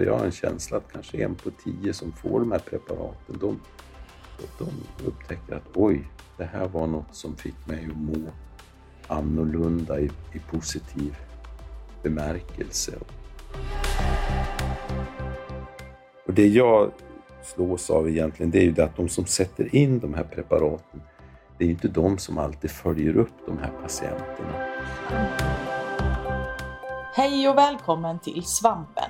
För jag har en känsla att kanske en på tio som får de här preparaten, de, de upptäcker att oj, det här var något som fick mig att må annorlunda i, i positiv bemärkelse. Och det jag slås av egentligen, det är ju det att de som sätter in de här preparaten, det är ju inte de som alltid följer upp de här patienterna. Hej och välkommen till Svampen.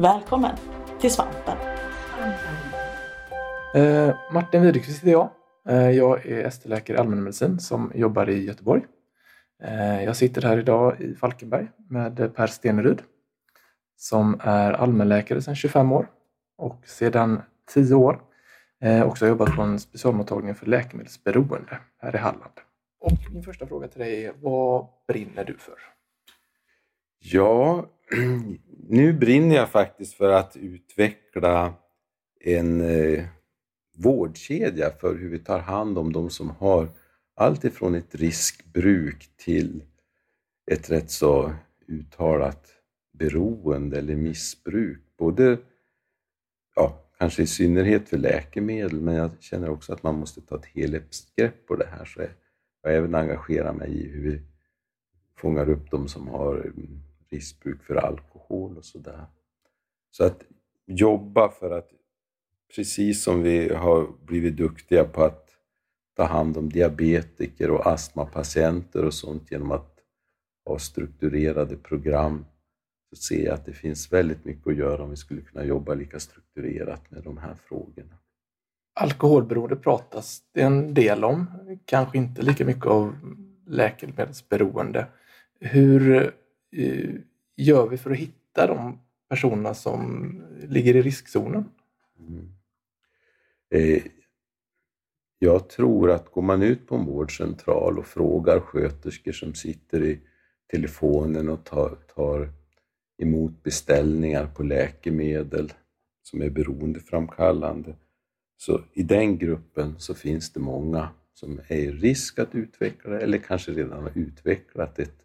Välkommen till Svampen! Eh, Martin Widerqvist heter jag. Eh, jag är ST-läkare i allmänmedicin som jobbar i Göteborg. Eh, jag sitter här idag i Falkenberg med Per Steneryd som är allmänläkare sedan 25 år och sedan 10 år eh, också jobbat på en specialmottagning för läkemedelsberoende här i Halland. Och min första fråga till dig är, vad brinner du för? Ja, nu brinner jag faktiskt för att utveckla en eh, vårdkedja för hur vi tar hand om de som har allt ifrån ett riskbruk till ett rätt så uttalat beroende eller missbruk. Både, ja, kanske i synnerhet för läkemedel, men jag känner också att man måste ta ett helhetsgrepp på det här. Så jag även engagera mig i hur vi fångar upp de som har mm, riskbruk för alkohol och sådär. Så att jobba för att, precis som vi har blivit duktiga på att ta hand om diabetiker och astmapatienter och sånt genom att ha strukturerade program, så ser jag att det finns väldigt mycket att göra om vi skulle kunna jobba lika strukturerat med de här frågorna. Alkoholberoende pratas det en del om, kanske inte lika mycket av läkemedelsberoende. Hur Eh, gör vi för att hitta de personerna som ligger i riskzonen? Mm. Eh, jag tror att går man ut på en vårdcentral och frågar sköterskor som sitter i telefonen och tar, tar emot beställningar på läkemedel som är beroendeframkallande, så i den gruppen så finns det många som är i risk att utveckla eller kanske redan har utvecklat ett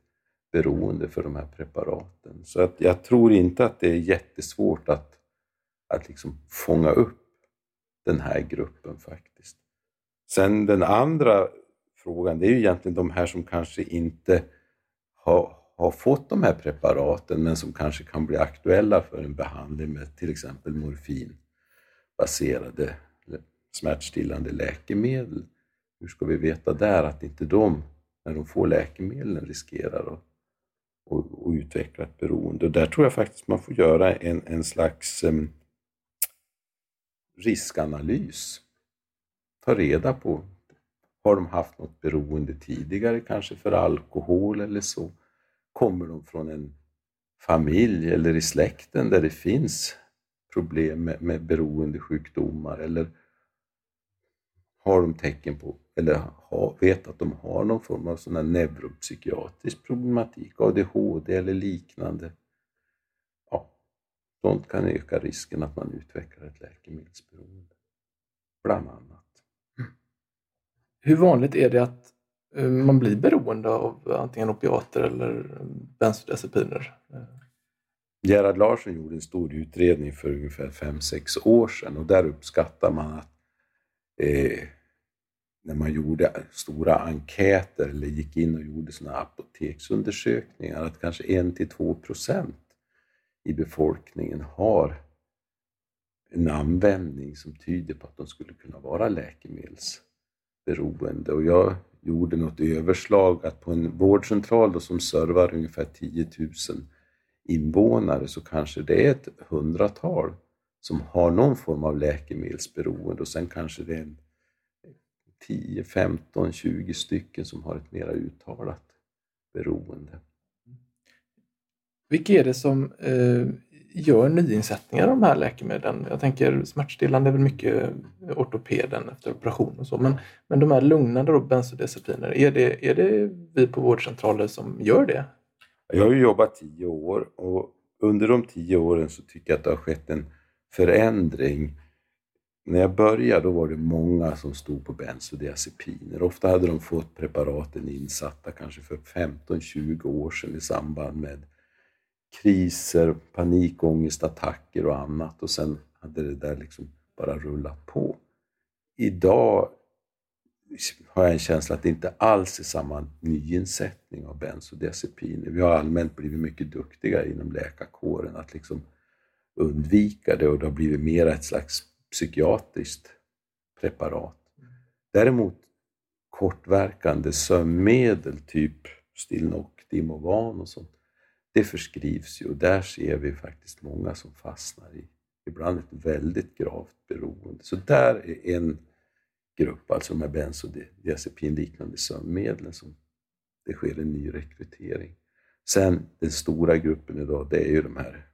beroende för de här preparaten. Så att jag tror inte att det är jättesvårt att, att liksom fånga upp den här gruppen faktiskt. Sen den andra frågan, det är ju egentligen de här som kanske inte har, har fått de här preparaten men som kanske kan bli aktuella för en behandling med till exempel morfinbaserade smärtstillande läkemedel. Hur ska vi veta där att inte de, när de får läkemedlen, riskerar att och, och utveckla ett beroende? Och där tror jag faktiskt man får göra en, en slags um, riskanalys ta reda på, har de haft något beroende tidigare, kanske för alkohol eller så? Kommer de från en familj eller i släkten där det finns problem med, med beroendesjukdomar eller har de tecken på, eller har, vet att de har någon form av sån här neuropsykiatrisk problematik, ADHD eller liknande. Ja, sånt kan öka risken att man utvecklar ett läkemedelsberoende, bland annat. Hur vanligt är det att eh, man blir beroende av antingen opiater eller bensodiazepiner? Gerhard Larsson gjorde en stor utredning för ungefär 5-6 år sedan och där uppskattar man att eh, när man gjorde stora enkäter eller gick in och gjorde sådana apoteksundersökningar att kanske 1-2 procent i befolkningen har en användning som tyder på att de skulle kunna vara läkemedelsberoende. Och jag gjorde något överslag att på en vårdcentral då som servar ungefär 10 000 invånare så kanske det är ett hundratal som har någon form av läkemedelsberoende och sen kanske det är en 10, 15, 20 stycken som har ett mera uttalat beroende. Vilka är det som eh, gör nyinsättningar av de här läkemedlen. Jag tänker smärtstillande är väl mycket ortopeden efter operation och så. Men, men de här lugnande då, bensodiazepiner, är det, är det vi på vårdcentraler som gör det? Jag har ju jobbat tio år och under de tio åren så tycker jag att det har skett en förändring. När jag började då var det många som stod på bensodiazepiner. Ofta hade de fått preparaten insatta kanske för 15-20 år sedan i samband med kriser, panikångestattacker och annat och sen hade det där liksom bara rullat på. Idag har jag en känsla att det inte alls är samma nyinsättning av bensodiazepiner. Vi har allmänt blivit mycket duktiga inom läkarkåren att liksom undvika det och det har blivit mer ett slags psykiatriskt preparat. Däremot kortverkande sömnmedel, typ Stilnox, Dimovan och sånt, det förskrivs ju och där ser vi faktiskt många som fastnar i ibland ett väldigt gravt beroende. Så där är en grupp, alltså de här bensodiazepinliknande sömnmedlen, som det sker en ny rekrytering. Sen den stora gruppen idag, det är ju de här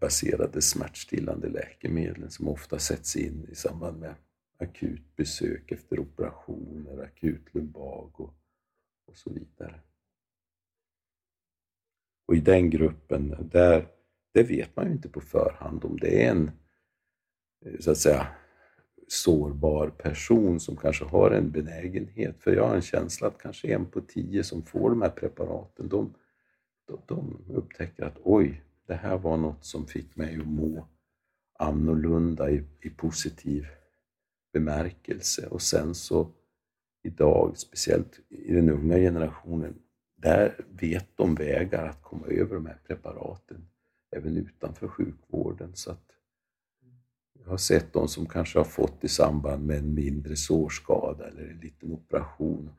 baserade smärtstillande läkemedlen som ofta sätts in i samband med akut besök efter operationer, akut lumbag och, och så vidare. Och i den gruppen, där, det vet man ju inte på förhand om det är en eh, så att säga sårbar person som kanske har en benägenhet. För jag har en känsla att kanske en på tio som får de här preparaten, de, de, de upptäcker att oj, det här var något som fick mig att må annorlunda i, i positiv bemärkelse. Och sen så idag, speciellt i den unga generationen, där vet de vägar att komma över de här preparaten även utanför sjukvården. Så att jag har sett de som kanske har fått i samband med en mindre sårskada eller en liten operation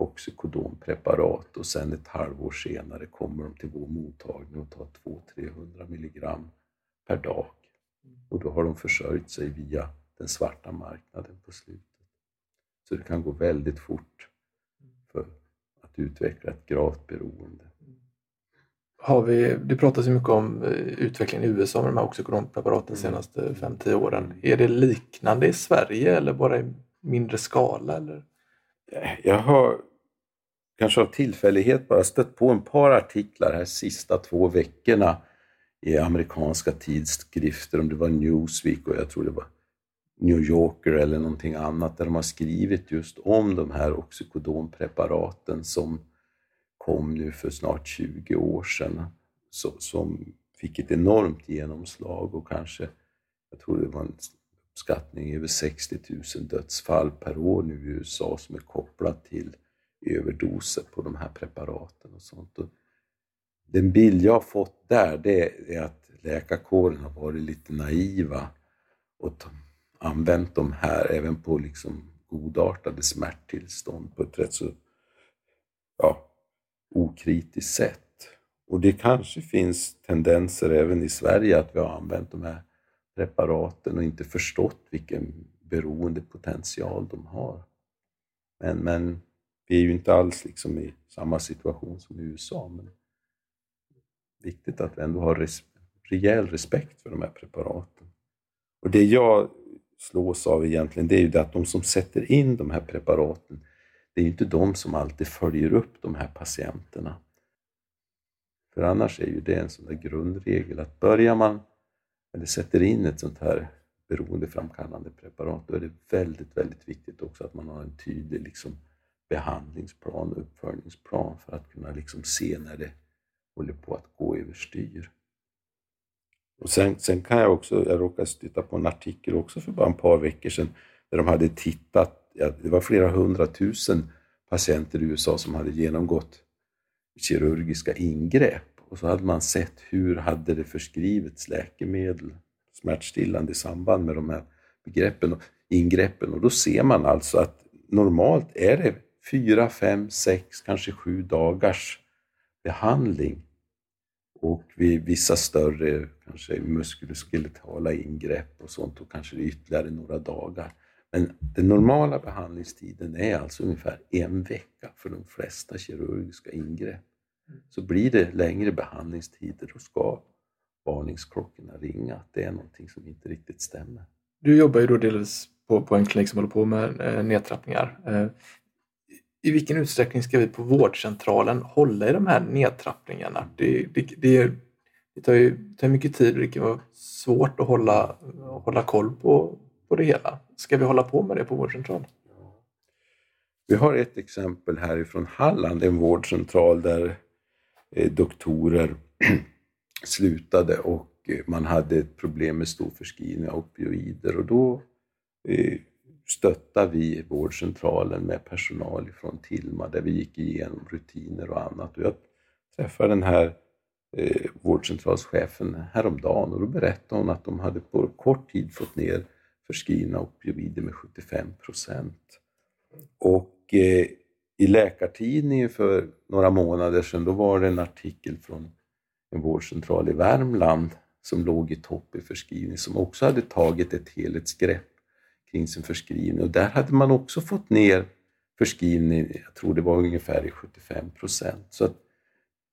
oxycodonpreparat och sen ett halvår senare kommer de till vår mottagning och tar 200-300 milligram per dag. Och då har de försörjt sig via den svarta marknaden på slutet. Så det kan gå väldigt fort för att utveckla ett gravt beroende. Har vi, det pratas ju mycket om eh, utvecklingen i USA med de här oxycodonpreparaten de mm. senaste 5-10 åren. Är det liknande i Sverige eller bara i mindre skala? Eller? Jag har kanske av tillfällighet bara stött på en par artiklar här sista två veckorna i amerikanska tidskrifter, om det var Newsweek och jag tror det var New Yorker eller någonting annat, där de har skrivit just om de här oxykodonpreparaten som kom nu för snart 20 år sedan, så, som fick ett enormt genomslag och kanske, jag tror det var en uppskattning över 60 000 dödsfall per år nu i USA som är kopplat till överdoser på de här preparaten och sånt. Och den bild jag har fått där, det är att läkarkåren har varit lite naiva och använt de här även på liksom godartade smärttillstånd på ett rätt så ja, okritiskt sätt. Och det kanske finns tendenser även i Sverige att vi har använt de här preparaten och inte förstått vilken beroendepotential de har. Men, men vi är ju inte alls liksom i samma situation som i USA. Men viktigt att vi ändå har res rejäl respekt för de här preparaten. Och det jag slås av egentligen, det är ju det att de som sätter in de här preparaten, det är ju inte de som alltid följer upp de här patienterna. För annars är ju det en sån där grundregel att börjar man eller sätter in ett sånt här beroendeframkallande preparat, då är det väldigt, väldigt viktigt också att man har en tydlig liksom, behandlingsplan och uppföljningsplan för att kunna liksom se när det håller på att gå överstyr. Och sen, sen kan jag också, jag råkade stöta på en artikel också för bara ett par veckor sedan, där de hade tittat, ja, det var flera hundratusen patienter i USA som hade genomgått kirurgiska ingrepp och så hade man sett hur hade det förskrivits läkemedel, smärtstillande i samband med de här begreppen och ingreppen och då ser man alltså att normalt är det fyra, fem, sex, kanske sju dagars behandling och vid vissa större, kanske muskuloskeletala ingrepp och sånt, och kanske ytterligare några dagar. Men den normala behandlingstiden är alltså ungefär en vecka för de flesta kirurgiska ingrepp. så blir det längre behandlingstider och ska varningsklockorna ringa att det är någonting som inte riktigt stämmer. Du jobbar ju då delvis på, på en klinik som håller på med eh, nedtrappningar. Eh, i vilken utsträckning ska vi på vårdcentralen hålla i de här nedtrappningarna? Det, det, det, det tar ju tar mycket tid och det kan vara svårt att hålla, hålla koll på, på det hela. Ska vi hålla på med det på vårdcentralen? Vi har ett exempel härifrån Halland, en vårdcentral där eh, doktorer slutade och eh, man hade ett problem med stor förskrivning av opioider och då eh, eh, stöttade vi vårdcentralen med personal från Tilma där vi gick igenom rutiner och annat. Och jag träffade den här eh, vårdcentralschefen häromdagen och då berättade hon att de hade på kort tid fått ner förskrivna opioider med 75 procent. Och eh, i Läkartidningen för några månader sedan då var det en artikel från en vårdcentral i Värmland som låg i topp i förskrivning som också hade tagit ett helhetsgrepp kring sin förskrivning och där hade man också fått ner förskrivning, jag tror det var ungefär i 75 procent. Så att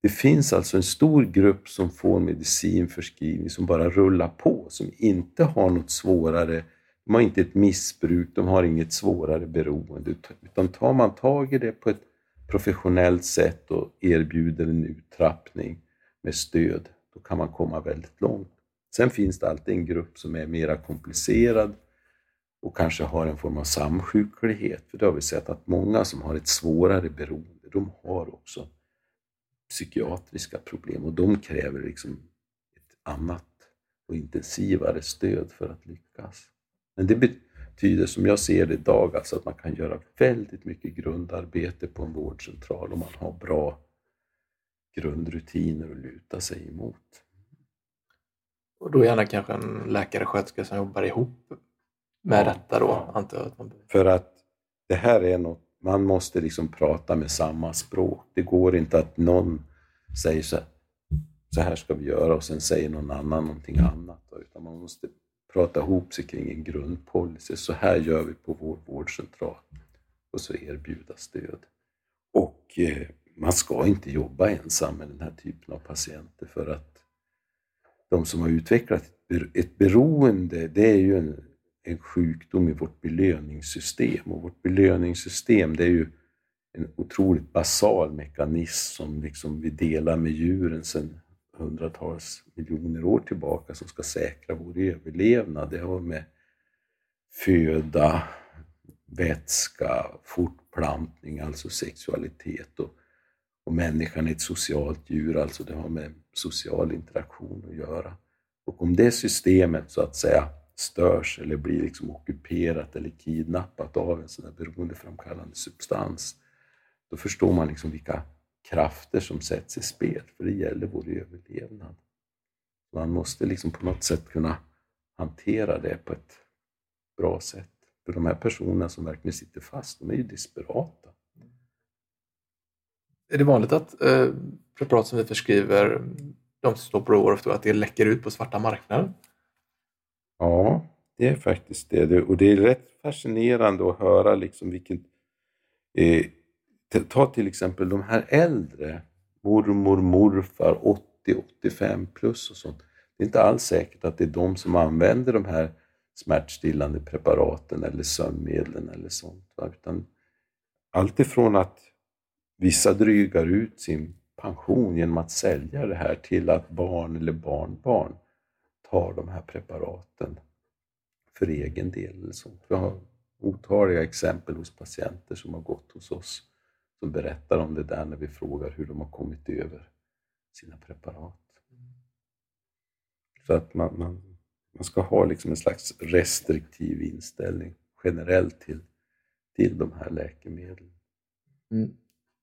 det finns alltså en stor grupp som får medicinförskrivning som bara rullar på, som inte har något svårare, de har inte ett missbruk, de har inget svårare beroende, utan tar man tag i det på ett professionellt sätt och erbjuder en uttrappning med stöd, då kan man komma väldigt långt. Sen finns det alltid en grupp som är mera komplicerad och kanske har en form av samsjuklighet. För det har vi sett att många som har ett svårare beroende, de har också psykiatriska problem och de kräver liksom ett annat och intensivare stöd för att lyckas. Men det betyder, som jag ser det idag, alltså att man kan göra väldigt mycket grundarbete på en vårdcentral om man har bra grundrutiner att luta sig emot. Och då gärna kanske en läkare och sköterska som jobbar ihop med ja. detta då, antar jag? Att man... För att det här är något, man måste liksom prata med samma språk. Det går inte att någon säger så här, så här ska vi göra och sen säger någon annan någonting annat. Utan man måste prata ihop sig kring en grundpolicy. Så här gör vi på vår vårdcentral. Och så erbjuda stöd. Och eh, man ska inte jobba ensam med den här typen av patienter för att de som har utvecklat ett beroende, det är ju en, en sjukdom i vårt belöningssystem. Och vårt belöningssystem, det är ju en otroligt basal mekanism som liksom vi delar med djuren sedan hundratals miljoner år tillbaka som ska säkra vår överlevnad. Det har med föda, vätska, fortplantning, alltså sexualitet och och människan är ett socialt djur, alltså det har med social interaktion att göra. Och om det systemet så att säga störs eller blir liksom ockuperat eller kidnappat av en sån här beroendeframkallande substans, då förstår man liksom vilka krafter som sätts i spel, för det gäller vår överlevnad. Man måste liksom på något sätt kunna hantera det på ett bra sätt. För de här personerna som verkligen sitter fast, de är ju desperata. Är det vanligt att eh, preparat som vi förskriver, de som står på år att det läcker ut på svarta marknaden? Ja, det är faktiskt det. Och det är rätt fascinerande att höra liksom vilken... Eh, ta till exempel de här äldre, mormor, morfar, 80-85 plus och sånt. Det är inte alls säkert att det är de som använder de här smärtstillande preparaten eller sömnmedlen eller sånt. Utan allt ifrån att Vissa drygar ut sin pension genom att sälja det här till att barn eller barnbarn tar de här preparaten för egen del. Vi har otaliga exempel hos patienter som har gått hos oss som berättar om det där när vi frågar hur de har kommit över sina preparat. Så att man, man, man ska ha liksom en slags restriktiv inställning generellt till, till de här läkemedlen. Mm.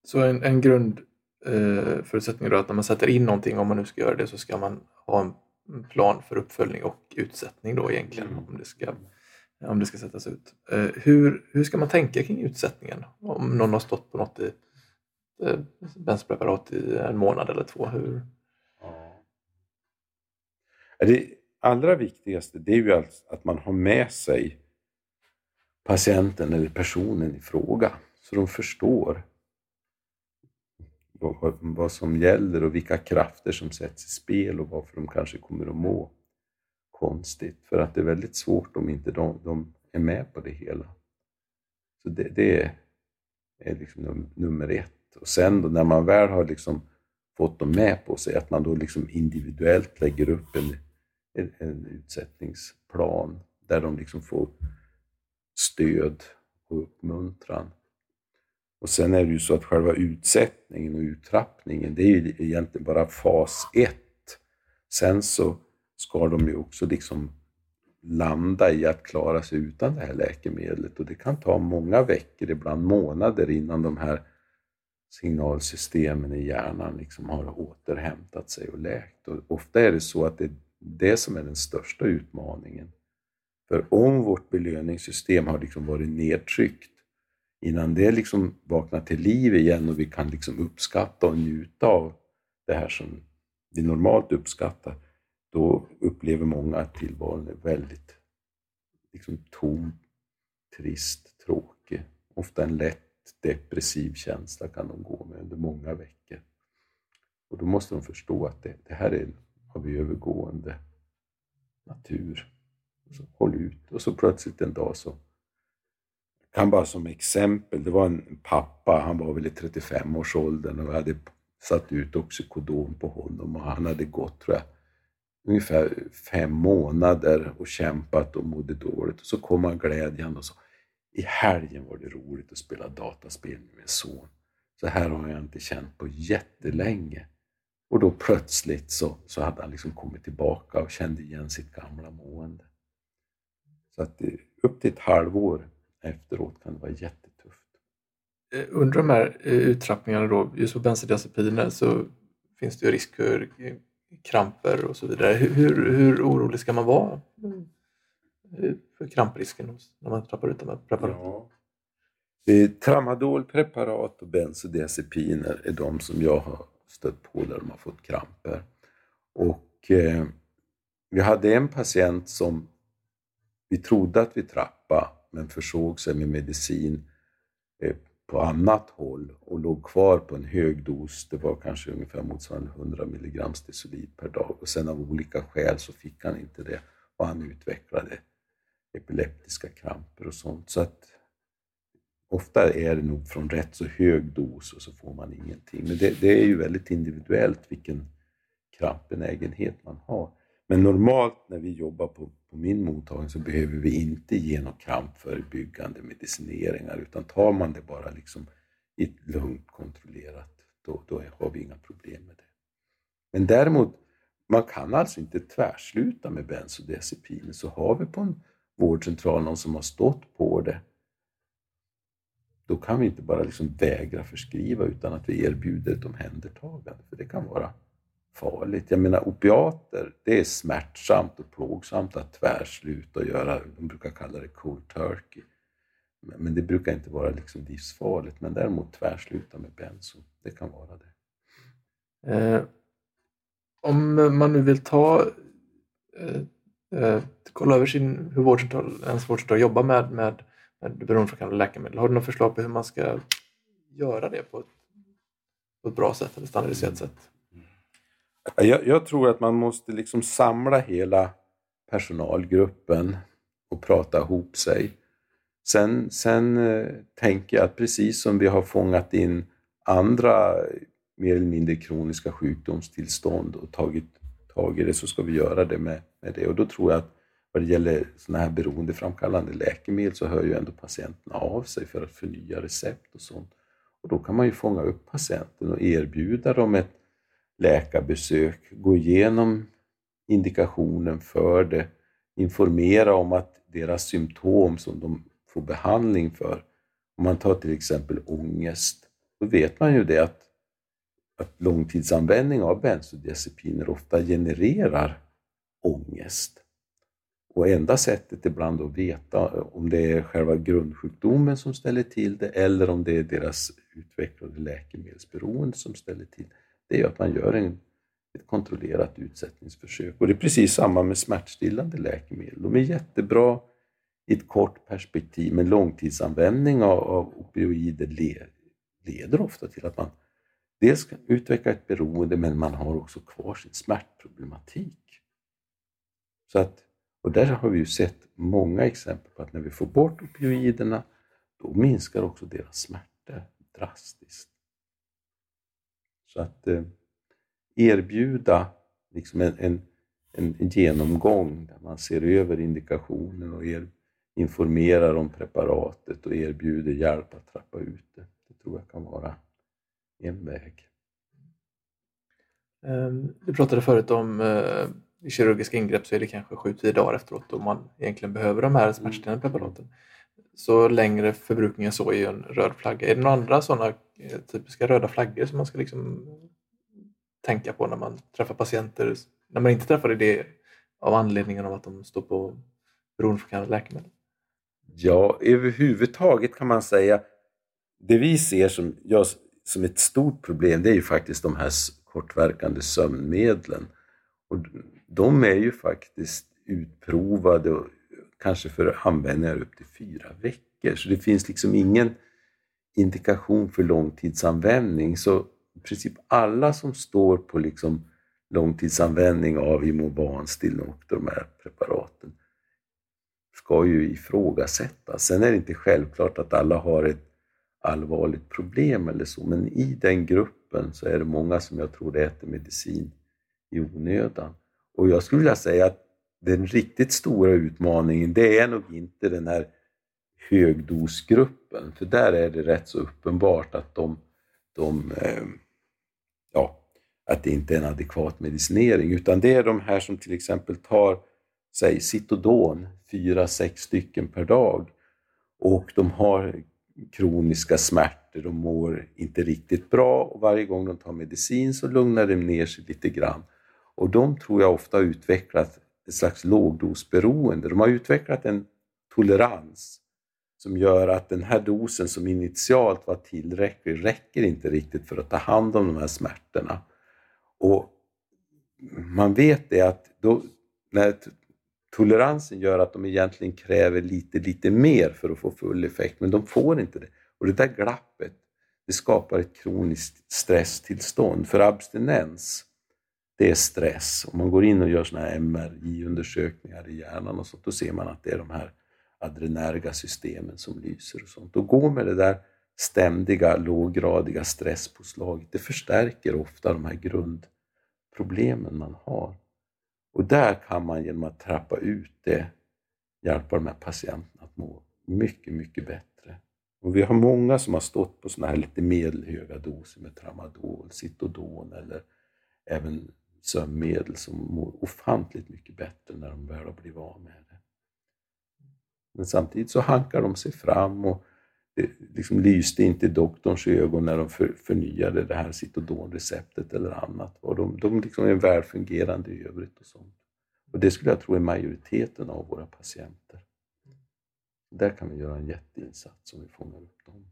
Så en, en grundförutsättning eh, är att när man sätter in någonting, om man nu ska göra det, så ska man ha en plan för uppföljning och utsättning då egentligen mm. om det ska, om det ska sättas ut. Eh, hur, hur ska man tänka kring utsättningen? Om någon har stått på något i eh, benspreparat i en månad eller två. Hur? Det allra viktigaste det är ju alltså att man har med sig patienten eller personen i fråga så de förstår vad, vad som gäller och vilka krafter som sätts i spel och varför de kanske kommer att må konstigt. För att det är väldigt svårt om inte de, de är med på det hela. Så det, det är liksom num, nummer ett. Och sen då när man väl har liksom fått dem med på sig, att man då liksom individuellt lägger upp en, en, en utsättningsplan där de liksom får stöd och uppmuntran. Och sen är det ju så att själva utsättningen och uttrappningen, det är ju egentligen bara fas ett. Sen så ska de ju också liksom landa i att klara sig utan det här läkemedlet och det kan ta många veckor, ibland månader innan de här signalsystemen i hjärnan liksom har återhämtat sig och läkt. Och ofta är det så att det är det som är den största utmaningen. För om vårt belöningssystem har liksom varit nedtryckt, innan det liksom vaknar till liv igen och vi kan liksom uppskatta och njuta av det här som vi normalt uppskattar, då upplever många att tillvaron är väldigt liksom, tom, trist, tråkig. Ofta en lätt depressiv känsla kan de gå med under många veckor. Och då måste de förstå att det, det här är av övergående natur. Så håll ut. Och så plötsligt en dag så kan bara som exempel, det var en pappa, han var väl i 35-årsåldern och vi hade satt ut oxykodon på honom och han hade gått, tror jag, ungefär fem månader och kämpat och mådde dåligt. Och så kom han glädjande och sa, i helgen var det roligt att spela dataspel med min son. Så här har jag inte känt på jättelänge. Och då plötsligt så, så hade han liksom kommit tillbaka och kände igen sitt gamla mående. Så att eh, upp till ett halvår efteråt kan det vara jättetufft. Eh, under de här eh, uttrappningarna då, just på bensodiazepiner så finns det ju risk för kramper och så vidare. Hur, hur orolig ska man vara för kramprisken när man trappar ut de här preparaten? Ja. Tramadolpreparat och bensodiazepiner är de som jag har stött på där de har fått kramper. Och eh, vi hade en patient som vi trodde att vi trappade men försåg sig med medicin eh, på annat håll och låg kvar på en hög dos. Det var kanske ungefär motsvarande 100 mg stesolid per dag och sen av olika skäl så fick han inte det och han utvecklade epileptiska kramper och sånt. Så att ofta är det nog från rätt så hög dos och så får man ingenting. Men det, det är ju väldigt individuellt vilken krampbenägenhet man har. Men normalt när vi jobbar på, på min mottagning så behöver vi inte ge någon krampförebyggande medicineringar utan tar man det bara liksom i ett lugnt kontrollerat, då, då har vi inga problem med det. Men däremot, man kan alltså inte tvärsluta med bensodiazepiner. Så har vi på en vårdcentral någon som har stått på det, då kan vi inte bara liksom vägra förskriva utan att vi erbjuder ett omhändertagande, för det kan vara farligt. Jag menar opiater, det är smärtsamt och plågsamt att tvärsluta och göra, de brukar kalla det cold turkey. Men det brukar inte vara liksom livsfarligt. Men däremot tvärsluta med benzo, det kan vara det. Eh, om man nu vill ta eh, eh, kolla över sin, hur vårdcentral, ens vårdcentral jobbar med, med, med beroendeframkallande läkemedel. Har du något förslag på hur man ska göra det på ett, på ett bra sätt eller standardiserat sätt? Jag, jag, tror att man måste liksom samla hela personalgruppen och prata ihop sig. Sen, sen eh, tänker jag att precis som vi har fångat in andra mer eller mindre kroniska sjukdomstillstånd och tagit tag i det så ska vi göra det med, med det. Och då tror jag att vad det gäller sådana här beroendeframkallande läkemedel så hör ju ändå patienterna av sig för att förnya recept och sånt. Och då kan man ju fånga upp patienten och erbjuda dem ett läkarbesök, gå igenom indikationen för det, informera om att deras symptom som de får behandling för, om man tar till exempel ångest, då vet man ju det att, att långtidsanvändning av bensodiazepiner ofta genererar ångest. Och enda sättet ibland att veta om det är själva grundsjukdomen som ställer till det eller om det är deras utvecklade läkemedelsberoende som ställer till det, det är att man gör en, ett kontrollerat utsättningsförsök. Och det är precis samma med smärtstillande läkemedel. De är jättebra i ett kort perspektiv, men långtidsanvändning av, av opioider leder ofta till att man dels kan utveckla ett beroende, men man har också kvar sin smärtproblematik. Så att, och där har vi ju sett många exempel på att när vi får bort opioiderna, då minskar också deras smärta drastiskt. Så att eh, erbjuda liksom en, en, en, genomgång där man ser över indikationen och er, informerar om preparatet och erbjuder hjälp att trappa ut det. Det tror jag kan vara en väg. Ehm, du pratade förut om eh, i kirurgiska ingrepp så är det kanske 7-10 dagar efteråt då man egentligen behöver de här smärtstillande preparaten. Så längre förbrukning än så är ju en röd flagga. Är det några andra sådana eh, typiska röda flaggor som man ska liksom tänka på när man träffar patienter? När man inte träffar det av anledningen av att de står på beroendeframkallande läkemedel? Ja, överhuvudtaget kan man säga det vi ser som, ja, som ett stort problem det är ju faktiskt de här kortverkande sömnmedlen. Och de är ju faktiskt utprovade och kanske för användningar upp till fyra veckor. Så det finns liksom ingen indikation för långtidsanvändning. Så i princip alla som står på liksom långtidsanvändning av Imoban, Stilnoct de här preparaten ska ju ifrågasättas. Sen är det inte självklart att alla har ett allvarligt problem eller så, men i den gruppen så är det många som jag tror äter medicin i onödan. Och jag skulle vilja säga att den riktigt stora utmaningen, det är nog inte den här högdosgruppen, för där är det rätt så uppenbart att de, de eh, ja, att det inte är en adekvat medicinering, utan det är de här som till exempel tar, säg Citodon, fyra, sex stycken per dag. Och de har kroniska smärtor, de mår inte riktigt bra. Och varje gång de tar medicin så lugnar de ner sig lite grann. Och de tror jag ofta har utvecklat ett slags lågdosberoende. De har utvecklat en tolerans som gör att den här dosen som initialt var tillräcklig räcker inte riktigt för att ta hand om de här smärtorna. Och man vet det att då, när toleransen gör att de egentligen kräver lite, lite mer för att få full effekt, men de får inte det. Och det där glappet, det skapar ett kroniskt stresstillstånd. För abstinens, det är stress. Om man går in och gör såna här MRI-undersökningar i hjärnan och sånt, då ser man att det är de här adrenerga systemen som lyser och sånt. Och gå med det där ständiga låggradiga stresspåslaget, det förstärker ofta de här grundproblemen man har. Och där kan man genom att trappa ut det hjälpa de här patienterna att må mycket, mycket bättre. Och vi har många som har stått på sådana här lite medelhöga doser med tramadol, Citodon eller även sömnmedel som mår ofantligt mycket bättre när de väl har blivit av med det. Men samtidigt så hankar de sig fram och det liksom lyste inte i doktorns ögon när de för, förnyade det här Citodon-receptet eller annat. Och de, de liksom är välfungerande i övrigt. Och sånt. Och det skulle jag tro är majoriteten av våra patienter. Där kan vi göra en jätteinsats om vi fångar upp dem.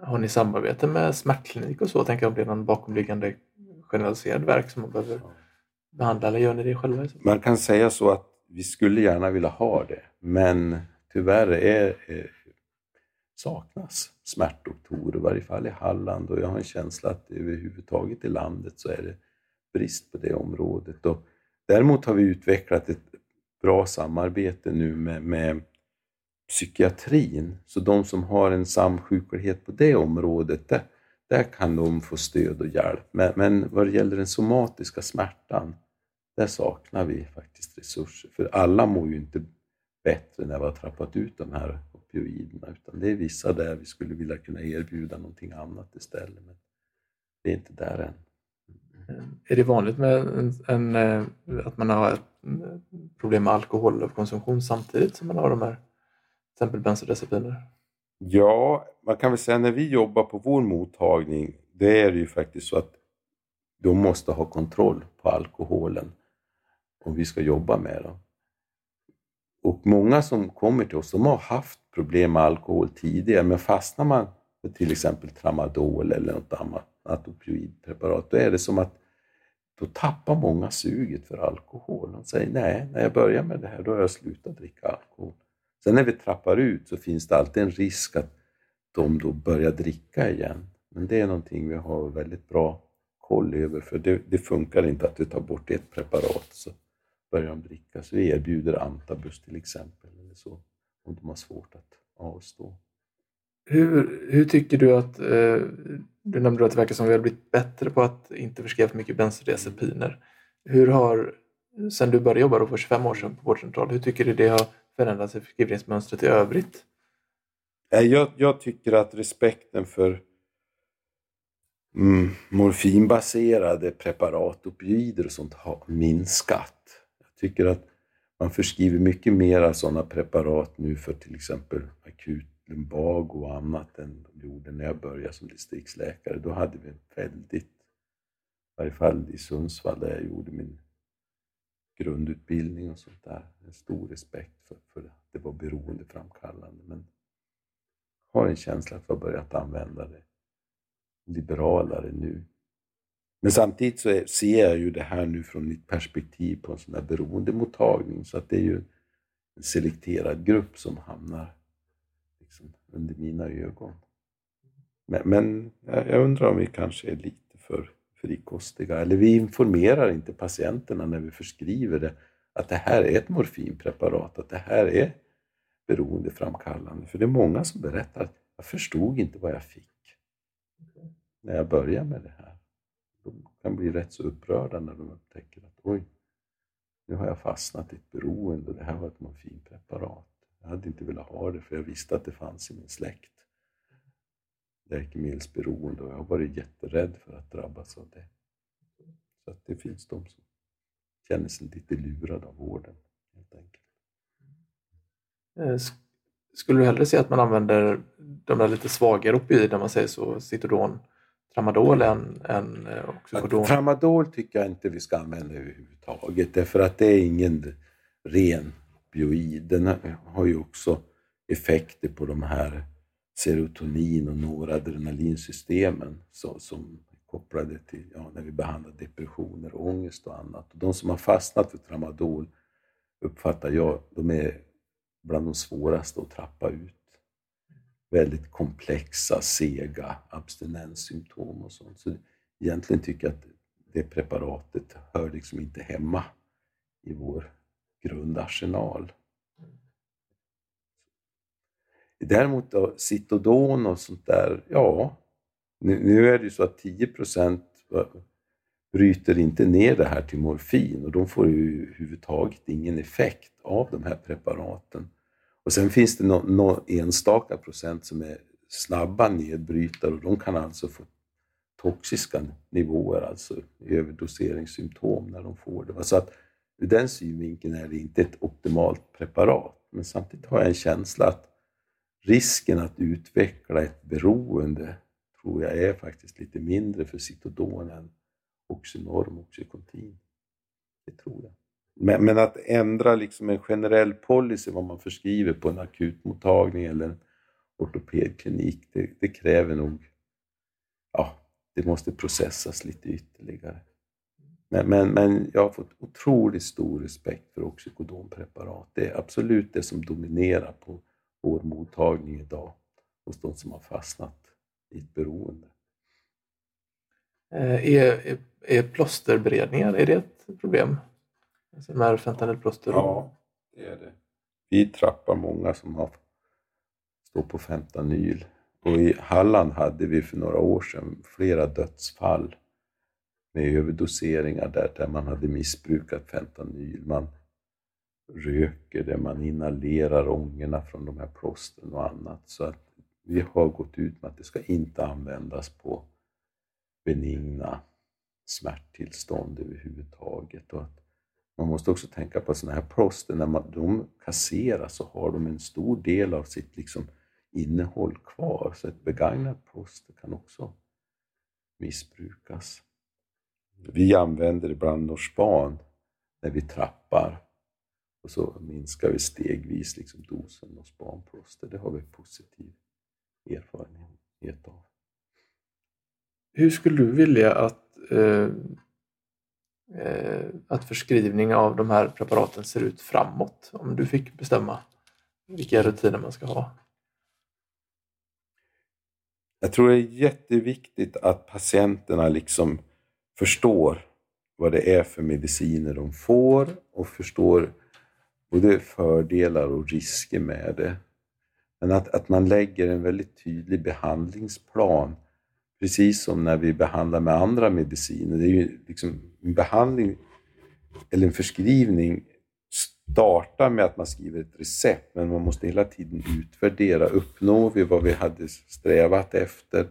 Har ni samarbete med smärtklinik och så? Tänker jag om det är någon bakomliggande generaliserad verk som man behöver behandla eller gör ni det själva? Man kan säga så att vi skulle gärna vilja ha det, men tyvärr är, är saknas smärtdoktorer, i varje fall i Halland och jag har en känsla att överhuvudtaget i landet så är det brist på det området. Och däremot har vi utvecklat ett bra samarbete nu med, med psykiatrin, så de som har en samsjuklighet på det området, där, där kan de få stöd och hjälp. Men, men vad det gäller den somatiska smärtan, där saknar vi faktiskt resurser, för alla mår ju inte bättre när vi har trappat ut de här opioiderna, utan det är vissa där vi skulle vilja kunna erbjuda någonting annat istället. Men det är inte där än. Är det vanligt med en, en, eh, att man har ett problem med alkoholkonsumtion samtidigt som man har de här till exempel bensodiazepiner? Ja, man kan väl säga när vi jobbar på vår mottagning, det är det ju faktiskt så att de måste ha kontroll på alkoholen om vi ska jobba med dem. Och många som kommer till oss, de har haft problem med alkohol tidigare, men fastnar man med till exempel tramadol eller något annat opioidpreparat, då är det som att då tappar många suget för alkohol. De säger nej, när jag börjar med det här, då har jag slutat dricka alkohol. Sen när vi trappar ut så finns det alltid en risk att de då börjar dricka igen. Men det är någonting vi har väldigt bra koll över, för det, det funkar inte att du tar bort ett preparat så börjar de dricka. Så vi erbjuder antabus till exempel, eller så, om de har svårt att avstå. Hur, hur tycker du att, eh, du nämnde att det verkar som att vi har blivit bättre på att inte förskriva för mycket bensodiazepiner. Hur har, sen du började jobba då för 25 år sedan på vårdcentral, hur tycker du det har förändras i förskrivningsmönstret i övrigt? Eh, jag, jag tycker att respekten för mm, morfinbaserade preparat, opioider och sånt har minskat. Jag tycker att man förskriver mycket mer sådana preparat nu för till exempel akut lumbago och annat än de gjorde när jag började som distriktsläkare. Då hade vi väldigt, i varje fall i Sundsvall där jag gjorde min grundutbildning och sånt där, en stor respekt för, för att det var beroendeframkallande. Men jag har en känsla att vi har börjat använda det liberalare nu. Men samtidigt så ser jag ju det här nu från mitt perspektiv på en sån här beroendemottagning, så att det är ju en selekterad grupp som hamnar liksom under mina ögon. Men, men jag undrar om vi kanske är lite för frikostiga, eller vi informerar inte patienterna när vi förskriver det, att det här är ett morfinpreparat, att det här är beroendeframkallande. För det är många som berättar att jag förstod inte vad jag fick när jag började med det här. De kan bli rätt så upprörda när de upptäcker att oj, nu har jag fastnat i ett beroende och det här var ett morfinpreparat. Jag hade inte velat ha det för jag visste att det fanns i min släkt. Läkemedelsberoende och jag har varit jätterädd för att drabbas av det. Så att det finns de som känner sig lite lurade av vården helt enkelt. Eh, skulle du hellre se att man använder de där lite svagare opioiderna, man säger så, Citodon, Tramadol än, än eh, Oxycodon? Tramadol tycker jag inte vi ska använda överhuvudtaget därför att det är ingen ren opioid. Den har ju också effekter på de här serotonin och noradrenalinsystemen som, som är kopplade till ja, när vi behandlar depressioner, ångest och annat. Och de som har fastnat för tramadol uppfattar jag, de är bland de svåraste att trappa ut. Väldigt komplexa, sega abstinenssymptom och sånt. Så egentligen tycker jag att det preparatet hör liksom inte hemma i vår grundarsenal. Däremot då, Citodon och sånt där, ja, nu, nu är det ju så att 10 procent bryter inte ner det här till morfin och de får ju överhuvudtaget ingen effekt av de här preparaten. Och sen finns det någon no enstaka procent som är snabba nedbrytare och de kan alltså få toxiska nivåer, alltså överdoseringssymptom när de får det. Så att ur den synvinkeln är det inte ett optimalt preparat. Men samtidigt har jag en känsla att risken att utveckla ett beroende tror jag är faktiskt lite mindre för Citodon än Oxynorm och Oxycontin. Det tror jag. Men, men, att ändra liksom en generell policy vad man förskriver på en akutmottagning eller en ortopedklinik, det, det kräver nog, ja, det måste processas lite ytterligare. Men, men, men jag har fått otroligt stor respekt för oxycodonpreparat. Det är absolut det som dominerar på vår mottagning idag hos de som har fastnat i ett beroende. Eh, är, är, är plåsterberedningar, är det ett problem? Alltså här fentanylplåster? Ja, det är det. Vi trappar många som har står på fentanyl. Och i Halland hade vi för några år sedan flera dödsfall med överdoseringar där, där man hade missbrukat fentanyl. Man röker det, man inhalerar ångorna från de här plåstren och annat. Så att vi har gått ut med att det ska inte användas på benigna smärttillstånd överhuvudtaget. Och att man måste också tänka på sådana här plåster, när man, de kasseras så har de en stor del av sitt liksom, innehåll kvar. Så ett begagnat plåster kan också missbrukas. Vi använder ibland Norspan när vi trappar och så minskar vi stegvis liksom dosen av spanplåster. Det har vi positiv erfarenhet av. Hur skulle du vilja att, eh, eh, att förskrivning av de här preparaten ser ut framåt? Om du fick bestämma vilka rutiner man ska ha? jag tror det är jätteviktigt att patienterna liksom förstår vad det är för mediciner de får och förstår både fördelar och risker med det. Men att, att man lägger en väldigt tydlig behandlingsplan, precis som när vi behandlar med andra mediciner. Det är ju liksom en behandling eller en förskrivning startar med att man skriver ett recept, men man måste hela tiden utvärdera. Uppnår vi vad vi hade strävat efter?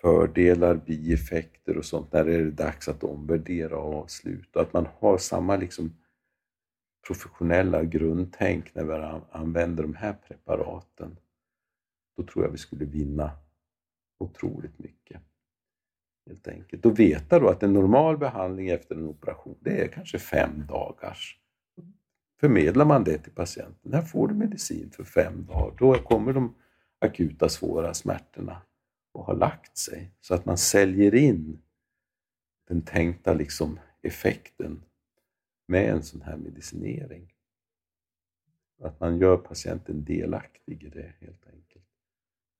Fördelar, bieffekter och sånt. När är det dags att omvärdera och avsluta? Att man har samma liksom professionella grundtänk när vi använder de här preparaten. Då tror jag vi skulle vinna otroligt mycket. Helt enkelt. Och veta då att en normal behandling efter en operation, det är kanske fem dagars förmedlar man det till patienten. Här får du medicin för fem dagar. Då kommer de akuta svåra smärtorna och har lagt sig. Så att man säljer in den tänkta liksom effekten med en sån här medicinering. Att man gör patienten delaktig i det helt enkelt.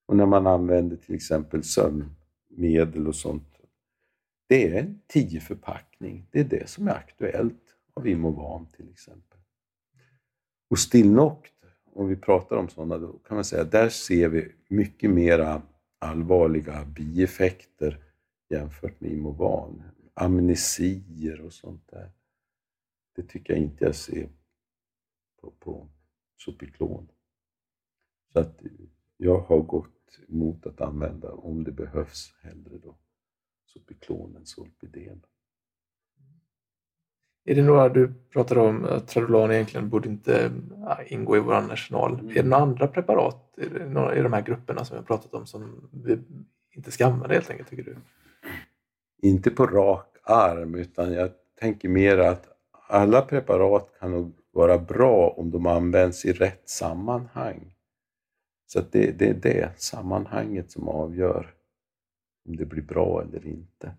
Och när man använder till exempel sömnmedel och sånt. Det är en 10 förpackning. Det är det som är aktuellt av Imovan till exempel. Och Stilnoct, om vi pratar om sådana, då kan man säga att där ser vi mycket mera allvarliga bieffekter jämfört med Imovan. Amnesier och sånt där. Det tycker jag inte jag ser på, på Sopiklon. Så att jag har gått emot att använda, om det behövs, hellre då Sopiklon än Solpidem. Är det några, du pratade om att Tradolan egentligen borde inte ingå i vår arsenal. Mm. Är det några andra preparat i de här grupperna som vi har pratat om som vi inte ska använda helt enkelt, tycker du? Inte på rak arm, utan jag tänker mer att alla preparat kan nog vara bra om de används i rätt sammanhang. Så det, det är det sammanhanget som avgör om det blir bra eller inte.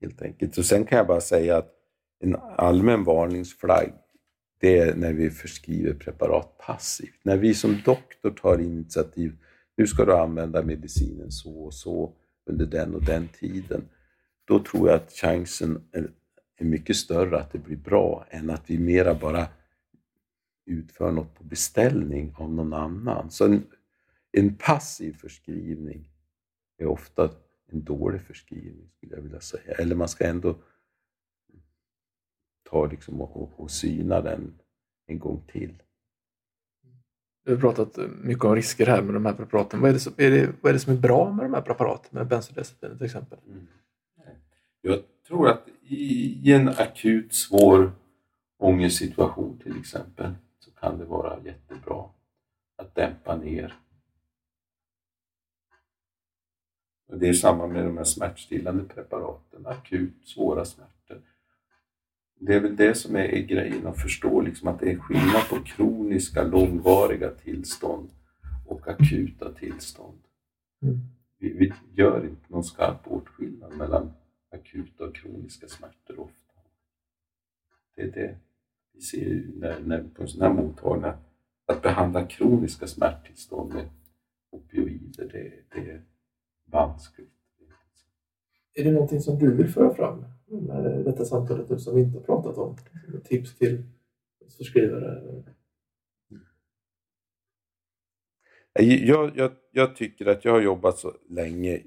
Helt enkelt. Och sen kan jag bara säga att en allmän varningsflagg, det är när vi förskriver preparat passivt. När vi som doktor tar initiativ, nu ska du använda medicinen så och så under den och den tiden. Då tror jag att chansen är, mycket större att det blir bra än att vi mera bara utför något på beställning av någon annan. Så en, en passiv förskrivning är ofta en dålig förskrivning, skulle jag vilja säga. Eller man ska ändå ta liksom och, och syna den en gång till. Vi har pratat mycket om risker här med de här preparaten. Vad är det som är, det, vad är, det som är bra med de här preparaten, med bensodiazepiner till exempel? Mm. Jag tror att i en akut svår ångestsituation till exempel så kan det vara jättebra att dämpa ner. Och det är samma med de här smärtstillande preparaten, akut svåra smärtor det är väl det som är, grejen, att förstå liksom att det är skillnad på kroniska, långvariga tillstånd och akuta tillstånd. Mm. Vi, vi, gör inte någon skarp åtskillnad mellan akuta och kroniska smärtor ofta. Det är det vi ser när, när, på en sån här mottagning, att behandla kroniska smärttillstånd med opioider, det, det är vanskligt. Är det någonting som du vill föra fram med detta samtalet som vi inte har pratat om? Tips till förskrivare? Jag, jag, jag, tycker att jag har jobbat så länge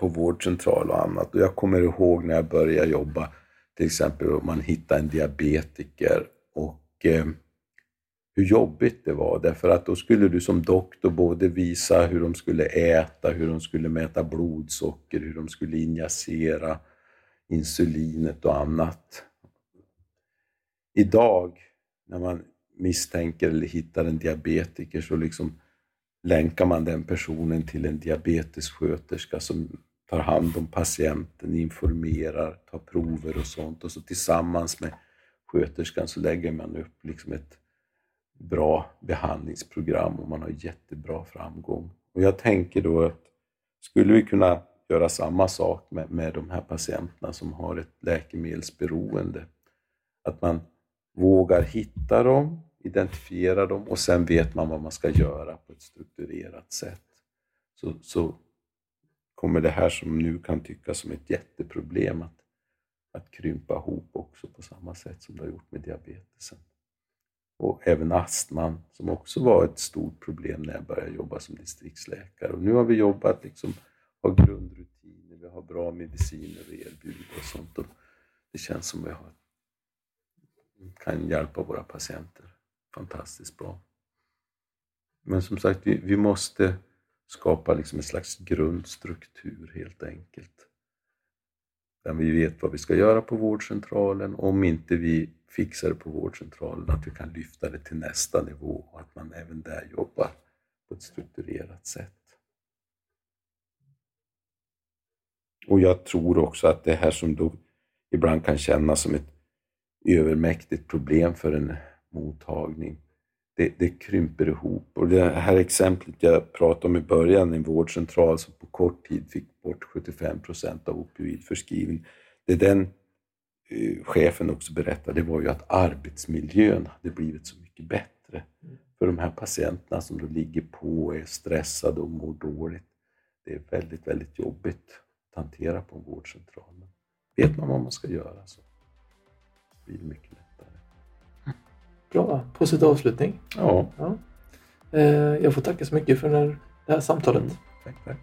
på vårdcentral och annat och jag kommer ihåg när jag började jobba, till exempel om man hittar en diabetiker och eh, hur jobbigt det var därför att då skulle du som doktor både visa hur de skulle äta, hur de skulle mäta blodsocker, hur de skulle injicera insulinet och annat. Idag när man misstänker eller hittar en diabetiker så liksom länkar man den personen till en diabetessköterska som tar hand om patienten, informerar, tar prover och sånt och så tillsammans med sköterskan så lägger man upp liksom ett bra behandlingsprogram och man har jättebra framgång. Och jag tänker då att skulle vi kunna göra samma sak med, med de här patienterna som har ett läkemedelsberoende, att man vågar hitta dem, identifiera dem och sen vet man vad man ska göra på ett strukturerat sätt. Så, så kommer det här som nu kan tyckas som ett jätteproblem att, att krympa ihop också på samma sätt som det har gjort med diabetesen. Och även astman som också var ett stort problem när jag började jobba som distriktsläkare. Och nu har vi jobbat, liksom, har grundrutiner, vi har bra mediciner att erbjuda och sånt. Och det känns som vi har, kan hjälpa våra patienter fantastiskt bra. Men som sagt, vi, vi måste skapa liksom en slags grundstruktur helt enkelt. Där vi vet vad vi ska göra på vårdcentralen. Om inte vi fixar det på vårdcentralen, att vi kan lyfta det till nästa nivå och att man även där jobbar på ett strukturerat sätt. Och jag tror också att det här som då ibland kan kännas som ett övermäktigt problem för en mottagning, det, det, krymper ihop. Och det här exemplet jag pratade om i början, en vårdcentral som på kort tid fick bort 75 procent av opioidförskrivningen. Det den eh, chefen också berättade, det var ju att arbetsmiljön hade blivit så mycket bättre för de här patienterna som då ligger på och är stressade och mår dåligt. Det är väldigt, väldigt jobbigt att hantera på en vårdcentral. Men vet man vad man ska göra så blir det mycket lättare. Bra, positiv avslutning. Ja. ja. Eh, jag får tacka så mycket för det här samtalet. Tack, tack.